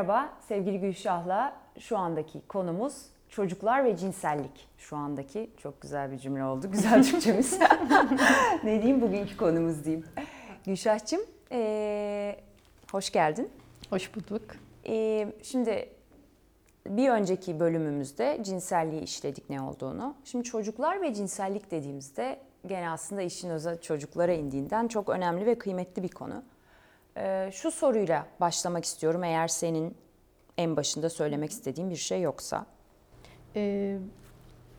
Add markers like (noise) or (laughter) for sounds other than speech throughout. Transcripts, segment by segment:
Merhaba sevgili Gülşah'la şu andaki konumuz çocuklar ve cinsellik. Şu andaki çok güzel bir cümle oldu. Güzel (laughs) Türkçemiz. (laughs) ne diyeyim bugünkü konumuz diyeyim. Gülşah'cığım ee, hoş geldin. Hoş bulduk. Ee, şimdi bir önceki bölümümüzde cinselliği işledik ne olduğunu. Şimdi çocuklar ve cinsellik dediğimizde gene aslında işin özel çocuklara indiğinden çok önemli ve kıymetli bir konu. Ee, şu soruyla başlamak istiyorum eğer senin en başında söylemek istediğin bir şey yoksa. Ee,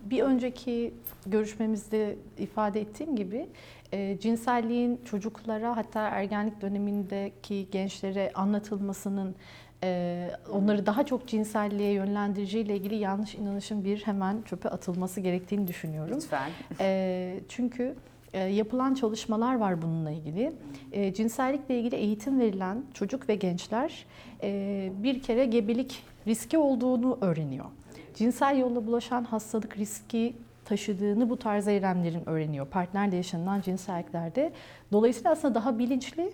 bir önceki görüşmemizde ifade ettiğim gibi e, cinselliğin çocuklara hatta ergenlik dönemindeki gençlere anlatılmasının e, onları daha çok cinselliğe yönlendiriciyle ilgili yanlış inanışın bir hemen çöpe atılması gerektiğini düşünüyorum. Lütfen. E, çünkü yapılan çalışmalar var bununla ilgili. E, cinsellikle ilgili eğitim verilen çocuk ve gençler e, bir kere gebelik riski olduğunu öğreniyor. Cinsel yolla bulaşan hastalık riski taşıdığını bu tarz eylemlerin öğreniyor. Partnerle yaşanılan cinselliklerde. Dolayısıyla aslında daha bilinçli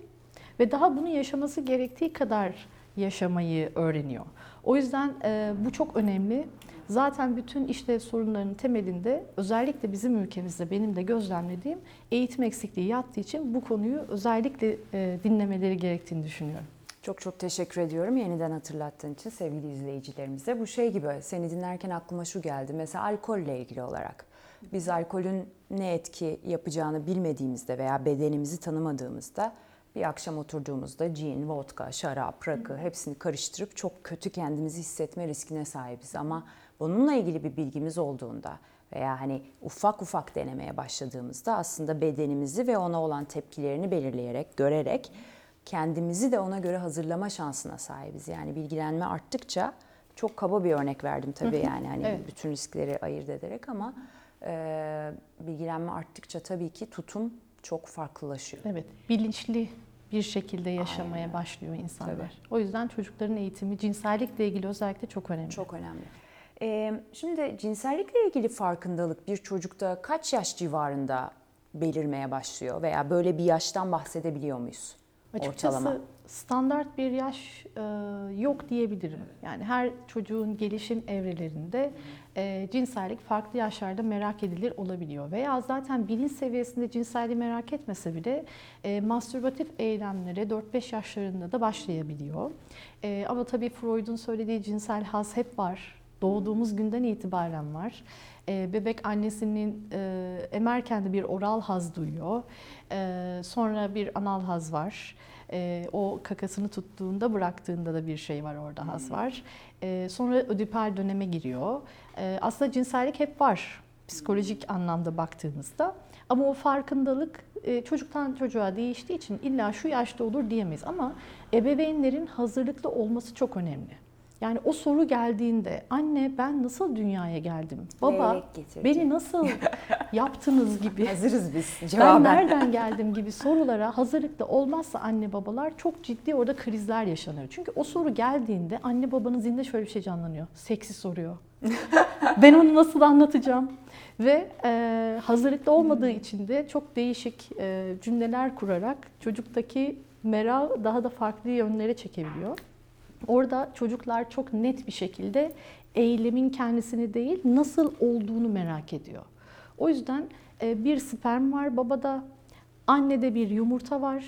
ve daha bunu yaşaması gerektiği kadar yaşamayı öğreniyor. O yüzden e, bu çok önemli. Zaten bütün işte sorunların temelinde özellikle bizim ülkemizde benim de gözlemlediğim eğitim eksikliği yattığı için bu konuyu özellikle e, dinlemeleri gerektiğini düşünüyorum. Çok çok teşekkür ediyorum yeniden hatırlattığın için sevgili izleyicilerimize. Bu şey gibi seni dinlerken aklıma şu geldi. Mesela alkolle ilgili olarak. Biz alkolün ne etki yapacağını bilmediğimizde veya bedenimizi tanımadığımızda bir akşam oturduğumuzda cin, vodka, şarap, rakı hepsini karıştırıp çok kötü kendimizi hissetme riskine sahibiz. Ama bununla ilgili bir bilgimiz olduğunda veya hani ufak ufak denemeye başladığımızda aslında bedenimizi ve ona olan tepkilerini belirleyerek, görerek kendimizi de ona göre hazırlama şansına sahibiz. Yani bilgilenme arttıkça çok kaba bir örnek verdim tabii yani hani evet. bütün riskleri ayırt ederek ama e, bilgilenme arttıkça tabii ki tutum çok farklılaşıyor. Evet, bilinçli bir şekilde yaşamaya Aynen. başlıyor insanlar. Tabii. O yüzden çocukların eğitimi cinsellikle ilgili özellikle çok önemli. Çok önemli. Ee, şimdi cinsellikle ilgili farkındalık bir çocukta kaç yaş civarında belirmeye başlıyor veya böyle bir yaştan bahsedebiliyor muyuz? Açıkçası ortalama? standart bir yaş e, yok diyebilirim. Yani her çocuğun gelişim evrelerinde e, cinsellik farklı yaşlarda merak edilir olabiliyor. Veya zaten bilinç seviyesinde cinselliği merak etmese bile e, mastürbatif eylemlere 4-5 yaşlarında da başlayabiliyor. E, ama tabii Freud'un söylediği cinsel haz hep var. Doğduğumuz günden itibaren var. E, bebek annesinin e, emerken de bir oral haz duyuyor. E, sonra bir anal haz var. E, o kakasını tuttuğunda bıraktığında da bir şey var orada haz hmm. var. E, sonra ödipal döneme giriyor. E, aslında cinsellik hep var psikolojik anlamda baktığımızda. Ama o farkındalık e, çocuktan çocuğa değiştiği için illa şu yaşta olur diyemeyiz. Ama ebeveynlerin hazırlıklı olması çok önemli. Yani o soru geldiğinde anne ben nasıl dünyaya geldim? Baba beni nasıl yaptınız gibi. (laughs) Hazırız biz cevaben. Ben nereden geldim gibi sorulara hazırlıklı olmazsa anne babalar çok ciddi orada krizler yaşanır. Çünkü o soru geldiğinde anne babanın zinde şöyle bir şey canlanıyor. Seksi soruyor. (laughs) ben onu nasıl anlatacağım? Ve e, hazırlıklı olmadığı için de çok değişik e, cümleler kurarak çocuktaki merak daha da farklı yönlere çekebiliyor. Orada çocuklar çok net bir şekilde eylemin kendisini değil nasıl olduğunu merak ediyor. O yüzden e, bir sperm var babada, annede bir yumurta var.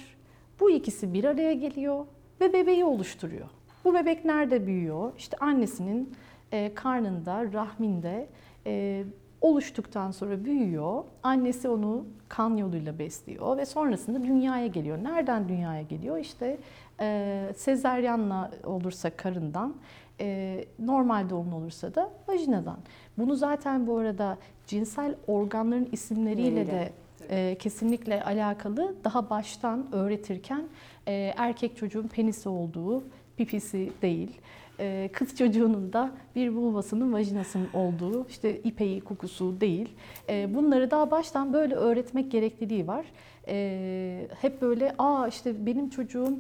Bu ikisi bir araya geliyor ve bebeği oluşturuyor. Bu bebek nerede büyüyor? İşte annesinin e, karnında, rahminde e, oluştuktan sonra büyüyor. Annesi onu kan yoluyla besliyor ve sonrasında dünyaya geliyor. Nereden dünyaya geliyor? İşte e, sezeryanla olursa karından, e, normal doğumlu olursa da vajinadan. Bunu zaten bu arada cinsel organların isimleriyle de e, kesinlikle alakalı daha baştan öğretirken e, erkek çocuğun penisi olduğu, pipisi değil, e, kız çocuğunun da bir vulvasının vajinasının olduğu, işte ipeği kokusu değil. E, bunları daha baştan böyle öğretmek gerekliliği var. E, hep böyle, aa işte benim çocuğum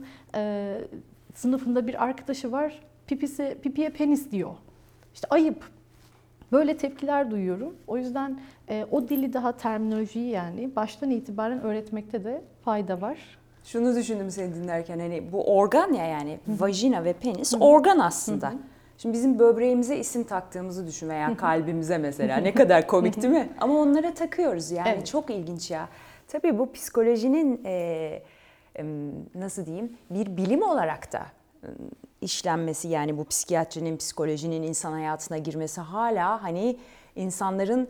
sınıfında bir arkadaşı var, pipisi, pipiye penis diyor. İşte ayıp. Böyle tepkiler duyuyorum. O yüzden o dili daha terminolojiyi yani baştan itibaren öğretmekte de fayda var. Şunu düşündüm seni dinlerken hani bu organ ya yani vajina ve penis organ aslında. Şimdi bizim böbreğimize isim taktığımızı düşün veya kalbimize mesela ne kadar komik değil mi? Ama onlara takıyoruz yani Evet. çok ilginç ya. Tabii bu psikolojinin e, nasıl diyeyim bir bilim olarak da işlenmesi yani bu psikiyatrinin psikolojinin insan hayatına girmesi hala hani insanların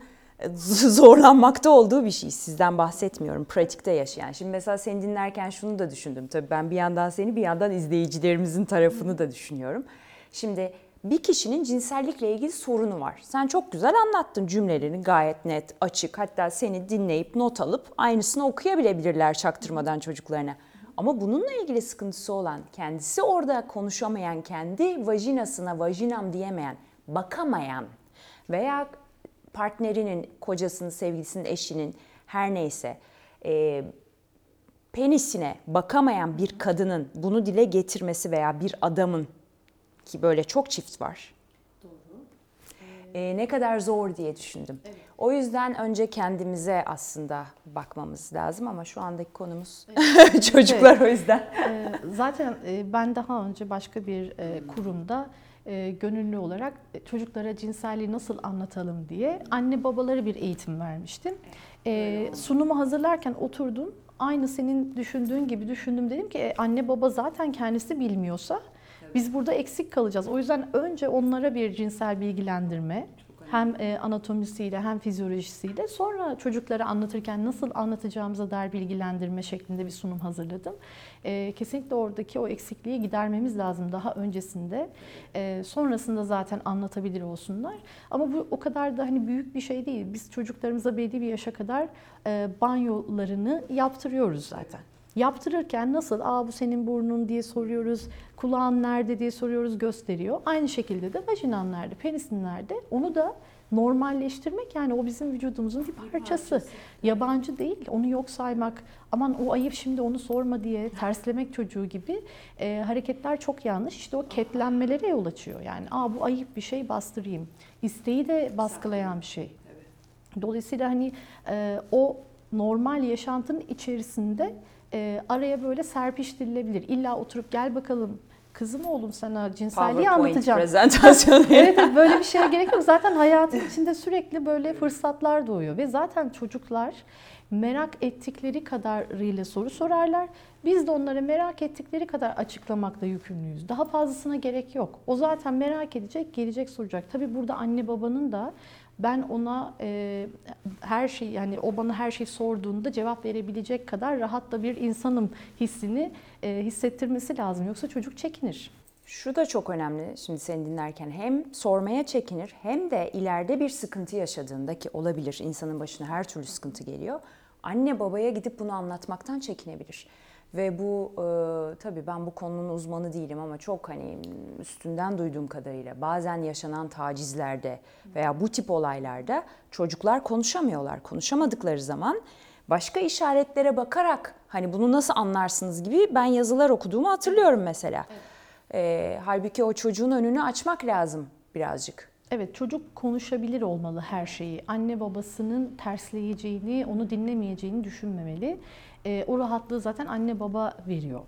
zorlanmakta olduğu bir şey. Sizden bahsetmiyorum. Pratikte yaşayan. Şimdi mesela seni dinlerken şunu da düşündüm. Tabii ben bir yandan seni bir yandan izleyicilerimizin tarafını da düşünüyorum. Şimdi bir kişinin cinsellikle ilgili sorunu var. Sen çok güzel anlattın cümlelerini gayet net, açık. Hatta seni dinleyip not alıp aynısını okuyabilebilirler çaktırmadan çocuklarına. Ama bununla ilgili sıkıntısı olan, kendisi orada konuşamayan, kendi vajinasına vajinam diyemeyen, bakamayan veya partnerinin, kocasının, sevgilisinin, eşinin her neyse e, penisine bakamayan bir kadının bunu dile getirmesi veya bir adamın ki böyle çok çift var. E, ne kadar zor diye düşündüm. O yüzden önce kendimize aslında bakmamız lazım ama şu andaki konumuz (laughs) çocuklar o yüzden. Ee, Zaten e, ben daha önce başka bir e, kurumda e, gönüllü olarak e, çocuklara cinselliği nasıl anlatalım diye anne babaları bir eğitim vermiştim. E, Sunumu hazırlarken oturdum. Aynı senin düşündüğün gibi düşündüm. Dedim ki e, anne baba zaten kendisi bilmiyorsa biz burada eksik kalacağız. O yüzden önce onlara bir cinsel bilgilendirme hem e, anatomisiyle hem fizyolojisiyle sonra çocuklara anlatırken nasıl anlatacağımıza dair bilgilendirme şeklinde bir sunum hazırladım. E, kesinlikle oradaki o eksikliği gidermemiz lazım daha öncesinde. E, sonrasında zaten anlatabilir olsunlar. Ama bu o kadar da hani büyük bir şey değil. Biz çocuklarımıza belli bir yaşa kadar banyolarını yaptırıyoruz zaten. Yaptırırken nasıl aa bu senin burnun diye soruyoruz, kulağın nerede diye soruyoruz gösteriyor. Aynı şekilde de vajinan nerede, penisin nerede onu da normalleştirmek yani o bizim vücudumuzun bir parçası. Yabancı değil, onu yok saymak, aman o ayıp şimdi onu sorma diye (laughs) terslemek çocuğu gibi e, hareketler çok yanlış. İşte o ketlenmelere yol açıyor. Yani aa bu ayıp bir şey bastırayım. İsteği de baskılayan bir şey. Dolayısıyla hani e, o normal yaşantının içerisinde e, araya böyle serpiştirilebilir. İlla oturup gel bakalım kızım oğlum sana cinselliği anlatacağım. prezentasyonu. (laughs) evet, evet böyle bir şeye gerek yok. Zaten hayatın içinde sürekli böyle fırsatlar doğuyor ve zaten çocuklar merak ettikleri kadarıyla soru sorarlar. Biz de onlara merak ettikleri kadar açıklamakla yükümlüyüz. Daha fazlasına gerek yok. O zaten merak edecek, gelecek soracak. Tabii burada anne babanın da ben ona e, her şey yani o bana her şey sorduğunda cevap verebilecek kadar rahat da bir insanım hissini e, hissettirmesi lazım. Yoksa çocuk çekinir. Şu da çok önemli şimdi seni dinlerken hem sormaya çekinir hem de ileride bir sıkıntı yaşadığında ki olabilir insanın başına her türlü sıkıntı geliyor. Anne babaya gidip bunu anlatmaktan çekinebilir. Ve bu e, tabii ben bu konunun uzmanı değilim ama çok hani üstünden duyduğum kadarıyla bazen yaşanan tacizlerde veya bu tip olaylarda çocuklar konuşamıyorlar. Konuşamadıkları zaman başka işaretlere bakarak hani bunu nasıl anlarsınız gibi ben yazılar okuduğumu hatırlıyorum mesela. E, halbuki o çocuğun önünü açmak lazım birazcık. Evet çocuk konuşabilir olmalı her şeyi. Anne babasının tersleyeceğini, onu dinlemeyeceğini düşünmemeli. E, o rahatlığı zaten anne baba veriyor.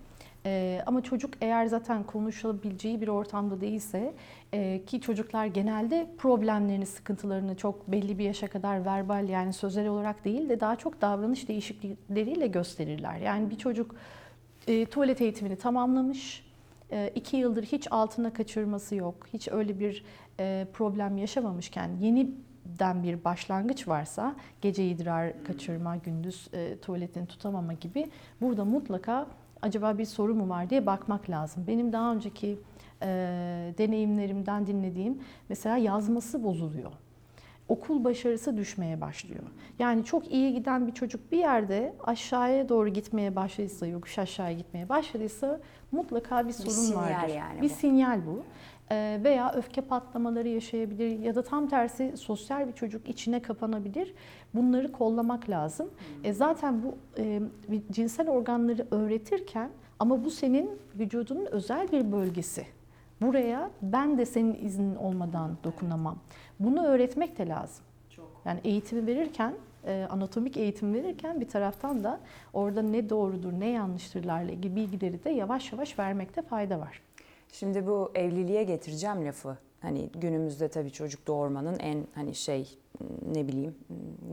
E, ama çocuk eğer zaten konuşabileceği bir ortamda değilse e, ki çocuklar genelde problemlerini, sıkıntılarını çok belli bir yaşa kadar verbal yani sözel olarak değil de daha çok davranış değişiklikleriyle gösterirler. Yani bir çocuk e, tuvalet eğitimini tamamlamış, e, iki yıldır hiç altına kaçırması yok, hiç öyle bir e, problem yaşamamışken yeniden bir başlangıç varsa gece idrar kaçırma, gündüz e, tuvaletini tutamama gibi burada mutlaka acaba bir soru mu var diye bakmak lazım. Benim daha önceki e, deneyimlerimden dinlediğim mesela yazması bozuluyor. Okul başarısı düşmeye başlıyor. Yani çok iyi giden bir çocuk bir yerde aşağıya doğru gitmeye başladıysa, yokuş aşağıya gitmeye başladıysa mutlaka bir sorun sinyal vardır. yani bir bu. sinyal bu. Ee, veya öfke patlamaları yaşayabilir ya da tam tersi sosyal bir çocuk içine kapanabilir. Bunları kollamak lazım. E, zaten bu e, cinsel organları öğretirken ama bu senin vücudunun özel bir bölgesi. Buraya ben de senin iznin olmadan dokunamam. Bunu öğretmek de lazım. Çok. Yani eğitimi verirken e, anatomik eğitim verirken bir taraftan da orada ne doğrudur ne yanlıştırlarla ilgili bilgileri de yavaş yavaş vermekte fayda var. Şimdi bu evliliğe getireceğim lafı. Hani günümüzde tabii çocuk doğurmanın en hani şey ne bileyim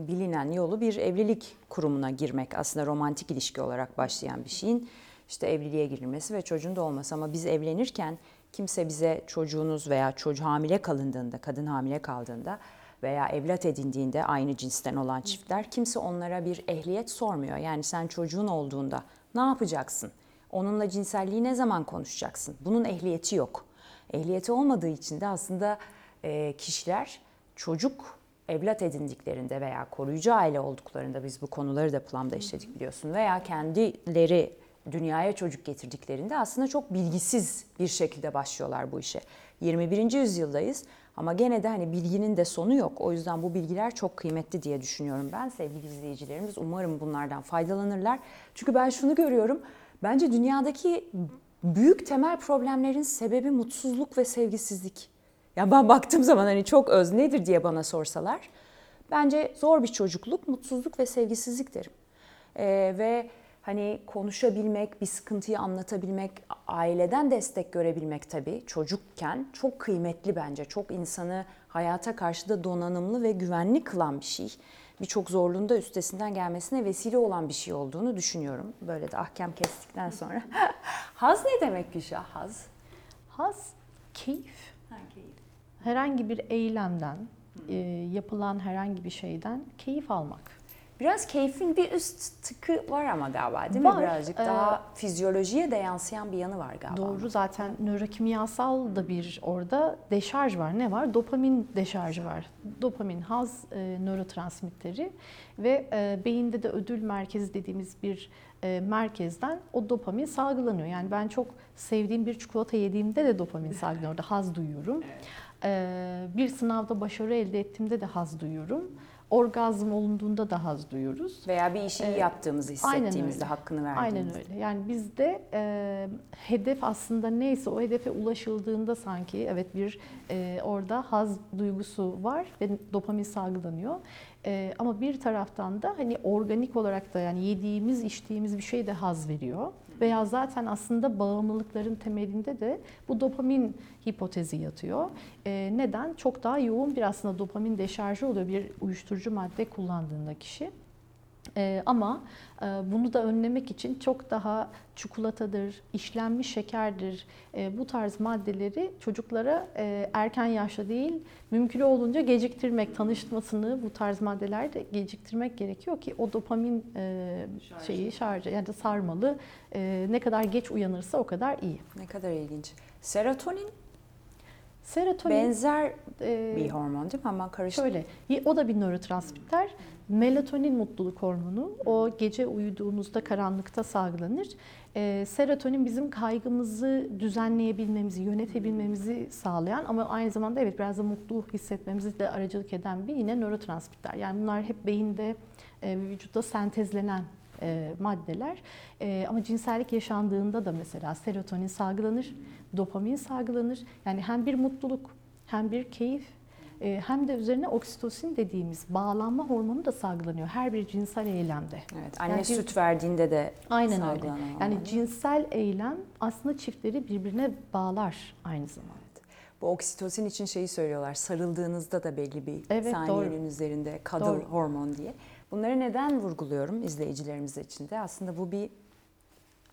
bilinen yolu bir evlilik kurumuna girmek. Aslında romantik ilişki olarak başlayan bir şeyin işte evliliğe girilmesi ve çocuğun da olması. Ama biz evlenirken kimse bize çocuğunuz veya çocuğu hamile kalındığında, kadın hamile kaldığında veya evlat edindiğinde aynı cinsten olan çiftler kimse onlara bir ehliyet sormuyor. Yani sen çocuğun olduğunda ne yapacaksın? Onunla cinselliği ne zaman konuşacaksın? Bunun ehliyeti yok. Ehliyeti olmadığı için de aslında e, kişiler çocuk evlat edindiklerinde veya koruyucu aile olduklarında biz bu konuları da planda işledik biliyorsun veya kendileri dünyaya çocuk getirdiklerinde aslında çok bilgisiz bir şekilde başlıyorlar bu işe. 21. yüzyıldayız ama gene de hani bilginin de sonu yok. O yüzden bu bilgiler çok kıymetli diye düşünüyorum ben sevgili izleyicilerimiz. Umarım bunlardan faydalanırlar. Çünkü ben şunu görüyorum. Bence dünyadaki büyük temel problemlerin sebebi mutsuzluk ve sevgisizlik. Ya ben baktığım zaman hani çok öz nedir diye bana sorsalar bence zor bir çocukluk, mutsuzluk ve sevgisizlik derim. Ee, ve hani konuşabilmek, bir sıkıntıyı anlatabilmek, aileden destek görebilmek tabii çocukken çok kıymetli bence. Çok insanı hayata karşı da donanımlı ve güvenli kılan bir şey. Birçok zorluğun da üstesinden gelmesine vesile olan bir şey olduğunu düşünüyorum. Böyle de ahkam kestikten sonra. (laughs) haz ne demek Gülşah? Haz? Haz, keyif. Ha, keyif. Herhangi bir eylemden, e, yapılan herhangi bir şeyden keyif almak. Biraz keyfin bir üst tıkı var ama galiba değil var. mi? Birazcık ee, daha fizyolojiye de yansıyan bir yanı var galiba. Doğru zaten nörokimyasal da bir orada deşarj var. Ne var? Dopamin deşarjı var. Dopamin haz e, nörotransmitteri ve e, beyinde de ödül merkezi dediğimiz bir e, merkezden o dopamin salgılanıyor. Yani ben çok sevdiğim bir çikolata yediğimde de dopamin salgılanıyor. Orada haz duyuyorum. Evet. E, bir sınavda başarı elde ettiğimde de haz duyuyorum orgazm olunduğunda da haz duyuyoruz. Veya bir işi iyi ee, yaptığımızı hissettiğimizde hakkını verdiğimizde. Aynen öyle. Yani bizde e, hedef aslında neyse o hedefe ulaşıldığında sanki evet bir e, orada haz duygusu var ve dopamin salgılanıyor. E, ama bir taraftan da hani organik olarak da yani yediğimiz içtiğimiz bir şey de haz veriyor veya zaten aslında bağımlılıkların temelinde de bu dopamin hipotezi yatıyor. E, neden? Çok daha yoğun bir aslında dopamin deşarjı oluyor bir uyuşturucu madde kullandığında kişi. Ee, ama e, bunu da önlemek için çok daha çikolatadır, işlenmiş şekerdir e, bu tarz maddeleri çocuklara e, erken yaşta değil mümkün olduğunca geciktirmek, tanışmasını bu tarz maddelerde geciktirmek gerekiyor ki o dopamin e, şeyi şarjı yani sarmalı e, ne kadar geç uyanırsa o kadar iyi. Ne kadar ilginç. Serotonin Serotonin benzer e, bir hormon değil mi? Ama karıştı. Şöyle, o da bir nörotransmitter. Melatonin mutluluk hormonu. O gece uyuduğunuzda karanlıkta salgılanır. E, serotonin bizim kaygımızı düzenleyebilmemizi, yönetebilmemizi sağlayan ama aynı zamanda evet biraz da mutlu hissetmemizi de aracılık eden bir yine nörotransmitter. Yani bunlar hep beyinde, e, vücutta sentezlenen e, maddeler. E, ama cinsellik yaşandığında da mesela serotonin salgılanır, dopamin salgılanır. Yani hem bir mutluluk hem bir keyif e, hem de üzerine oksitosin dediğimiz bağlanma hormonu da salgılanıyor her bir cinsel eylemde. Evet, anne yani süt verdiğinde de Aynen öyle. Yani cinsel eylem aslında çiftleri birbirine bağlar aynı zamanda. Evet. Bu oksitosin için şeyi söylüyorlar. Sarıldığınızda da belli bir evet, saniyenin doğru. üzerinde kadın hormon diye. Bunları neden vurguluyorum izleyicilerimiz için de? Aslında bu bir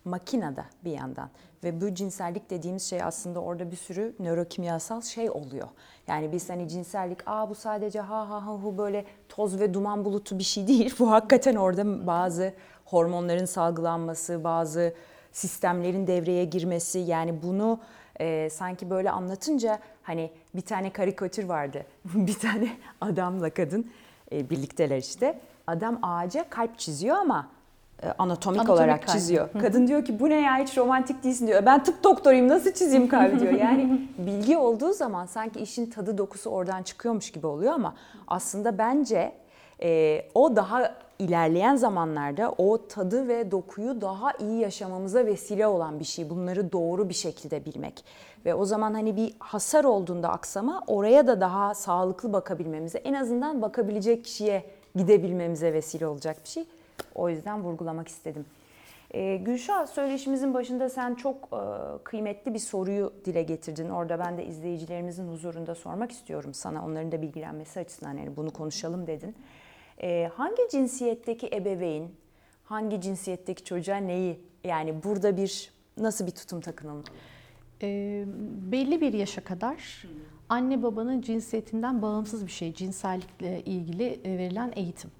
makinada bir yandan ve bu cinsellik dediğimiz şey aslında orada bir sürü nörokimyasal şey oluyor. Yani biz hani cinsellik aa bu sadece ha ha ha hu böyle toz ve duman bulutu bir şey (laughs) değil. Bu hakikaten orada bazı hormonların salgılanması, bazı sistemlerin devreye girmesi yani bunu e, sanki böyle anlatınca hani bir tane karikatür vardı. (laughs) bir tane (laughs) adamla kadın e, birlikteler işte. Adam ağaca kalp çiziyor ama anatomik, anatomik olarak kalbi. çiziyor. Kadın diyor ki bu ne ya hiç romantik değilsin diyor. Ben tıp doktoruyum nasıl çizeyim kalbi diyor. Yani (laughs) bilgi olduğu zaman sanki işin tadı dokusu oradan çıkıyormuş gibi oluyor ama aslında bence e, o daha ilerleyen zamanlarda o tadı ve dokuyu daha iyi yaşamamıza vesile olan bir şey. Bunları doğru bir şekilde bilmek. Ve o zaman hani bir hasar olduğunda aksama oraya da daha sağlıklı bakabilmemize, en azından bakabilecek kişiye gidebilmemize vesile olacak bir şey. O yüzden vurgulamak istedim. Ee, Gülşah söyleşimizin başında sen çok e, kıymetli bir soruyu dile getirdin. Orada ben de izleyicilerimizin huzurunda sormak istiyorum sana. Onların da bilgilenmesi açısından yani bunu konuşalım dedin. Ee, hangi cinsiyetteki ebeveyn, hangi cinsiyetteki çocuğa neyi yani burada bir nasıl bir tutum takınılmalı? E, belli bir yaşa kadar anne babanın cinsiyetinden bağımsız bir şey cinsellikle ilgili e, verilen eğitim.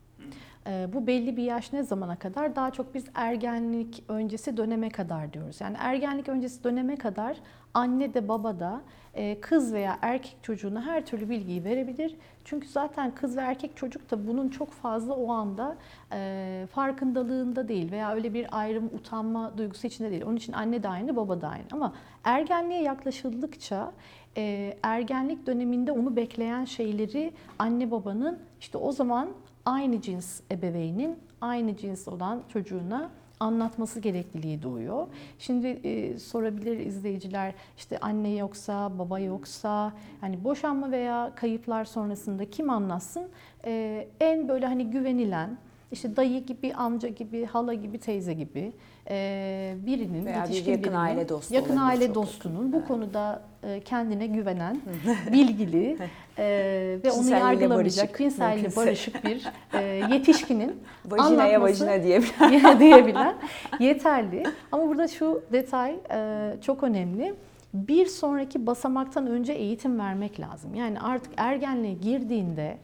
E, bu belli bir yaş ne zamana kadar? Daha çok biz ergenlik öncesi döneme kadar diyoruz. Yani ergenlik öncesi döneme kadar anne de baba da e, kız veya erkek çocuğuna her türlü bilgiyi verebilir. Çünkü zaten kız ve erkek çocuk da bunun çok fazla o anda e, farkındalığında değil veya öyle bir ayrım, utanma duygusu içinde değil. Onun için anne de aynı, baba da aynı. Ama ergenliğe yaklaşıldıkça e, ergenlik döneminde onu bekleyen şeyleri anne babanın işte o zaman aynı cins ebeveynin aynı cins olan çocuğuna anlatması gerekliliği doğuyor. Şimdi e, sorabilir izleyiciler işte anne yoksa, baba yoksa, hani boşanma veya kayıplar sonrasında kim anlatsın? E, en böyle hani güvenilen, işte dayı gibi, amca gibi, hala gibi, teyze gibi e, birinin, Veya bir yetişkin yakın birinin, aile dostu yakın aile dostunun bu konuda e, kendine güvenen, (laughs) bilgili e, ve onu yargılamayacak, barışık, cinselliği barışık bir e, yetişkinin (laughs) Vajinaya vajina diyebilen. (laughs) diyebilen yeterli. Ama burada şu detay e, çok önemli. Bir sonraki basamaktan önce eğitim vermek lazım. Yani artık ergenliğe girdiğinde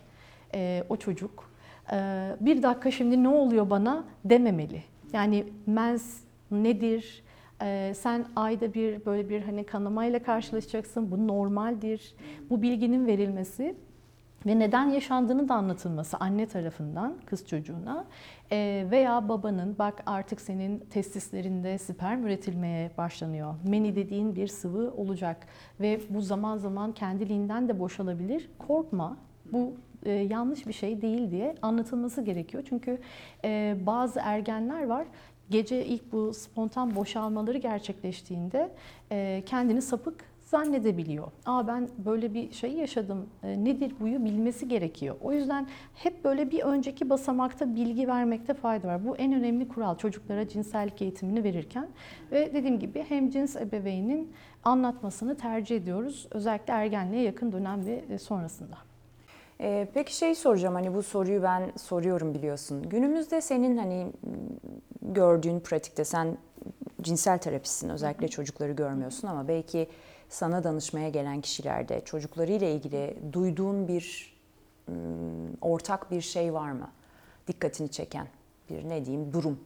e, o çocuk e, bir dakika şimdi ne oluyor bana dememeli. Yani mens nedir? E, sen ayda bir böyle bir hani kanamayla karşılaşacaksın. Bu normaldir. Bu bilginin verilmesi ve neden yaşandığını da anlatılması anne tarafından kız çocuğuna Ee, veya babanın bak artık senin testislerinde sperm üretilmeye başlanıyor. Meni dediğin bir sıvı olacak ve bu zaman zaman kendiliğinden de boşalabilir. Korkma bu e, yanlış bir şey değil diye anlatılması gerekiyor. Çünkü e, bazı ergenler var gece ilk bu spontan boşalmaları gerçekleştiğinde e, kendini sapık zannedebiliyor. Aa ben böyle bir şey yaşadım. E, nedir buyu bilmesi gerekiyor. O yüzden hep böyle bir önceki basamakta bilgi vermekte fayda var. Bu en önemli kural çocuklara cinsellik eğitimini verirken ve dediğim gibi hem cins ebeveynin anlatmasını tercih ediyoruz. Özellikle ergenliğe yakın dönem ve e, sonrasında. Ee, peki şey soracağım hani bu soruyu ben soruyorum biliyorsun. Günümüzde senin hani gördüğün pratikte sen cinsel terapistsin özellikle çocukları görmüyorsun ama belki sana danışmaya gelen kişilerde çocuklarıyla ilgili duyduğun bir ortak bir şey var mı? Dikkatini çeken bir ne diyeyim durum.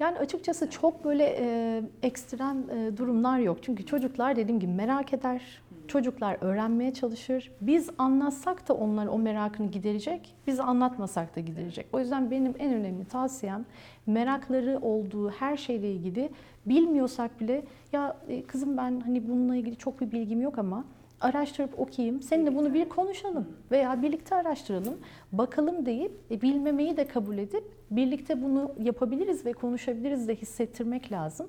Yani açıkçası çok böyle e, ekstrem e, durumlar yok. Çünkü çocuklar dediğim gibi merak eder. Çocuklar öğrenmeye çalışır. Biz anlatsak da onlar o merakını giderecek. Biz anlatmasak da giderecek. O yüzden benim en önemli tavsiyem merakları olduğu her şeyle ilgili bilmiyorsak bile ya e, kızım ben hani bununla ilgili çok bir bilgim yok ama araştırıp okuyayım. Seninle bunu bir konuşalım veya birlikte araştıralım. Bakalım deyip e, bilmemeyi de kabul edip birlikte bunu yapabiliriz ve konuşabiliriz de hissettirmek lazım.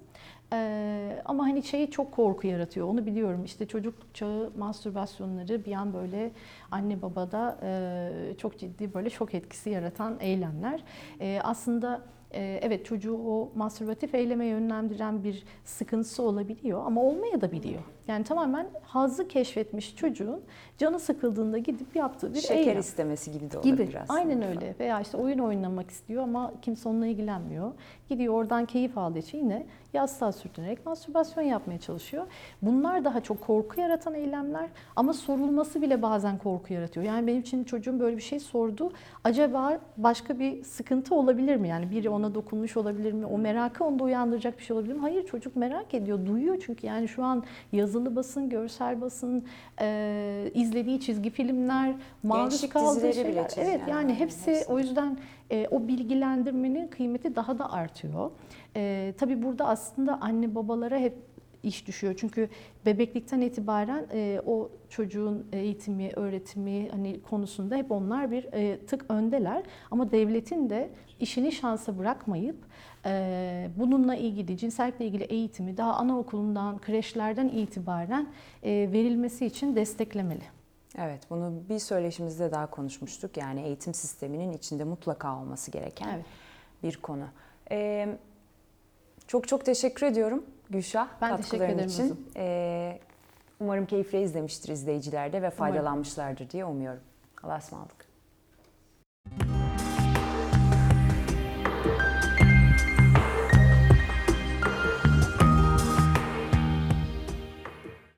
Ee, ama hani şeyi çok korku yaratıyor. Onu biliyorum. İşte çocukluk çağı mastürbasyonları bir an böyle anne babada e, çok ciddi böyle şok etkisi yaratan eylemler. E, aslında evet çocuğu o mastürbatif eyleme yönlendiren bir sıkıntısı olabiliyor ama olmaya da biliyor. Yani tamamen hazzı keşfetmiş çocuğun canı sıkıldığında gidip yaptığı bir Şeker eylem istemesi gibi de olabilir gibi. aslında. Aynen öyle. Veya işte oyun oynamak istiyor ama kimse onunla ilgilenmiyor. Gidiyor oradan keyif aldığı için yine yastığa sürtünerek mastürbasyon yapmaya çalışıyor. Bunlar daha çok korku yaratan eylemler ama sorulması bile bazen korku yaratıyor. Yani benim için çocuğum böyle bir şey sordu. Acaba başka bir sıkıntı olabilir mi? Yani biri ona dokunmuş olabilir mi? O merakı onda uyandıracak bir şey olabilir mi? Hayır çocuk merak ediyor, duyuyor çünkü yani şu an yazılı basın, görsel basın, e, izlediği çizgi filmler, maruz kaldığı bile şeyler. çiziyor Evet yani, yani hepsi hepsi. o yüzden e, o bilgilendirmenin kıymeti daha da artıyor. E, tabii burada aslında anne babalara hep iş düşüyor. Çünkü bebeklikten itibaren e, o çocuğun eğitimi, öğretimi hani konusunda hep onlar bir e, tık öndeler. Ama devletin de işini şansa bırakmayıp e, bununla ilgili, cinsellikle ilgili eğitimi daha anaokulundan, kreşlerden itibaren e, verilmesi için desteklemeli. Evet, bunu bir söyleşimizde daha konuşmuştuk. Yani eğitim sisteminin içinde mutlaka olması gereken Evet. bir konu. Ee, çok çok teşekkür ediyorum Gülşah Ben teşekkür ederim için. Ee, umarım keyifle izlemiştir izleyiciler de ve faydalanmışlardır diye umuyorum. Allah'a ısmarladık.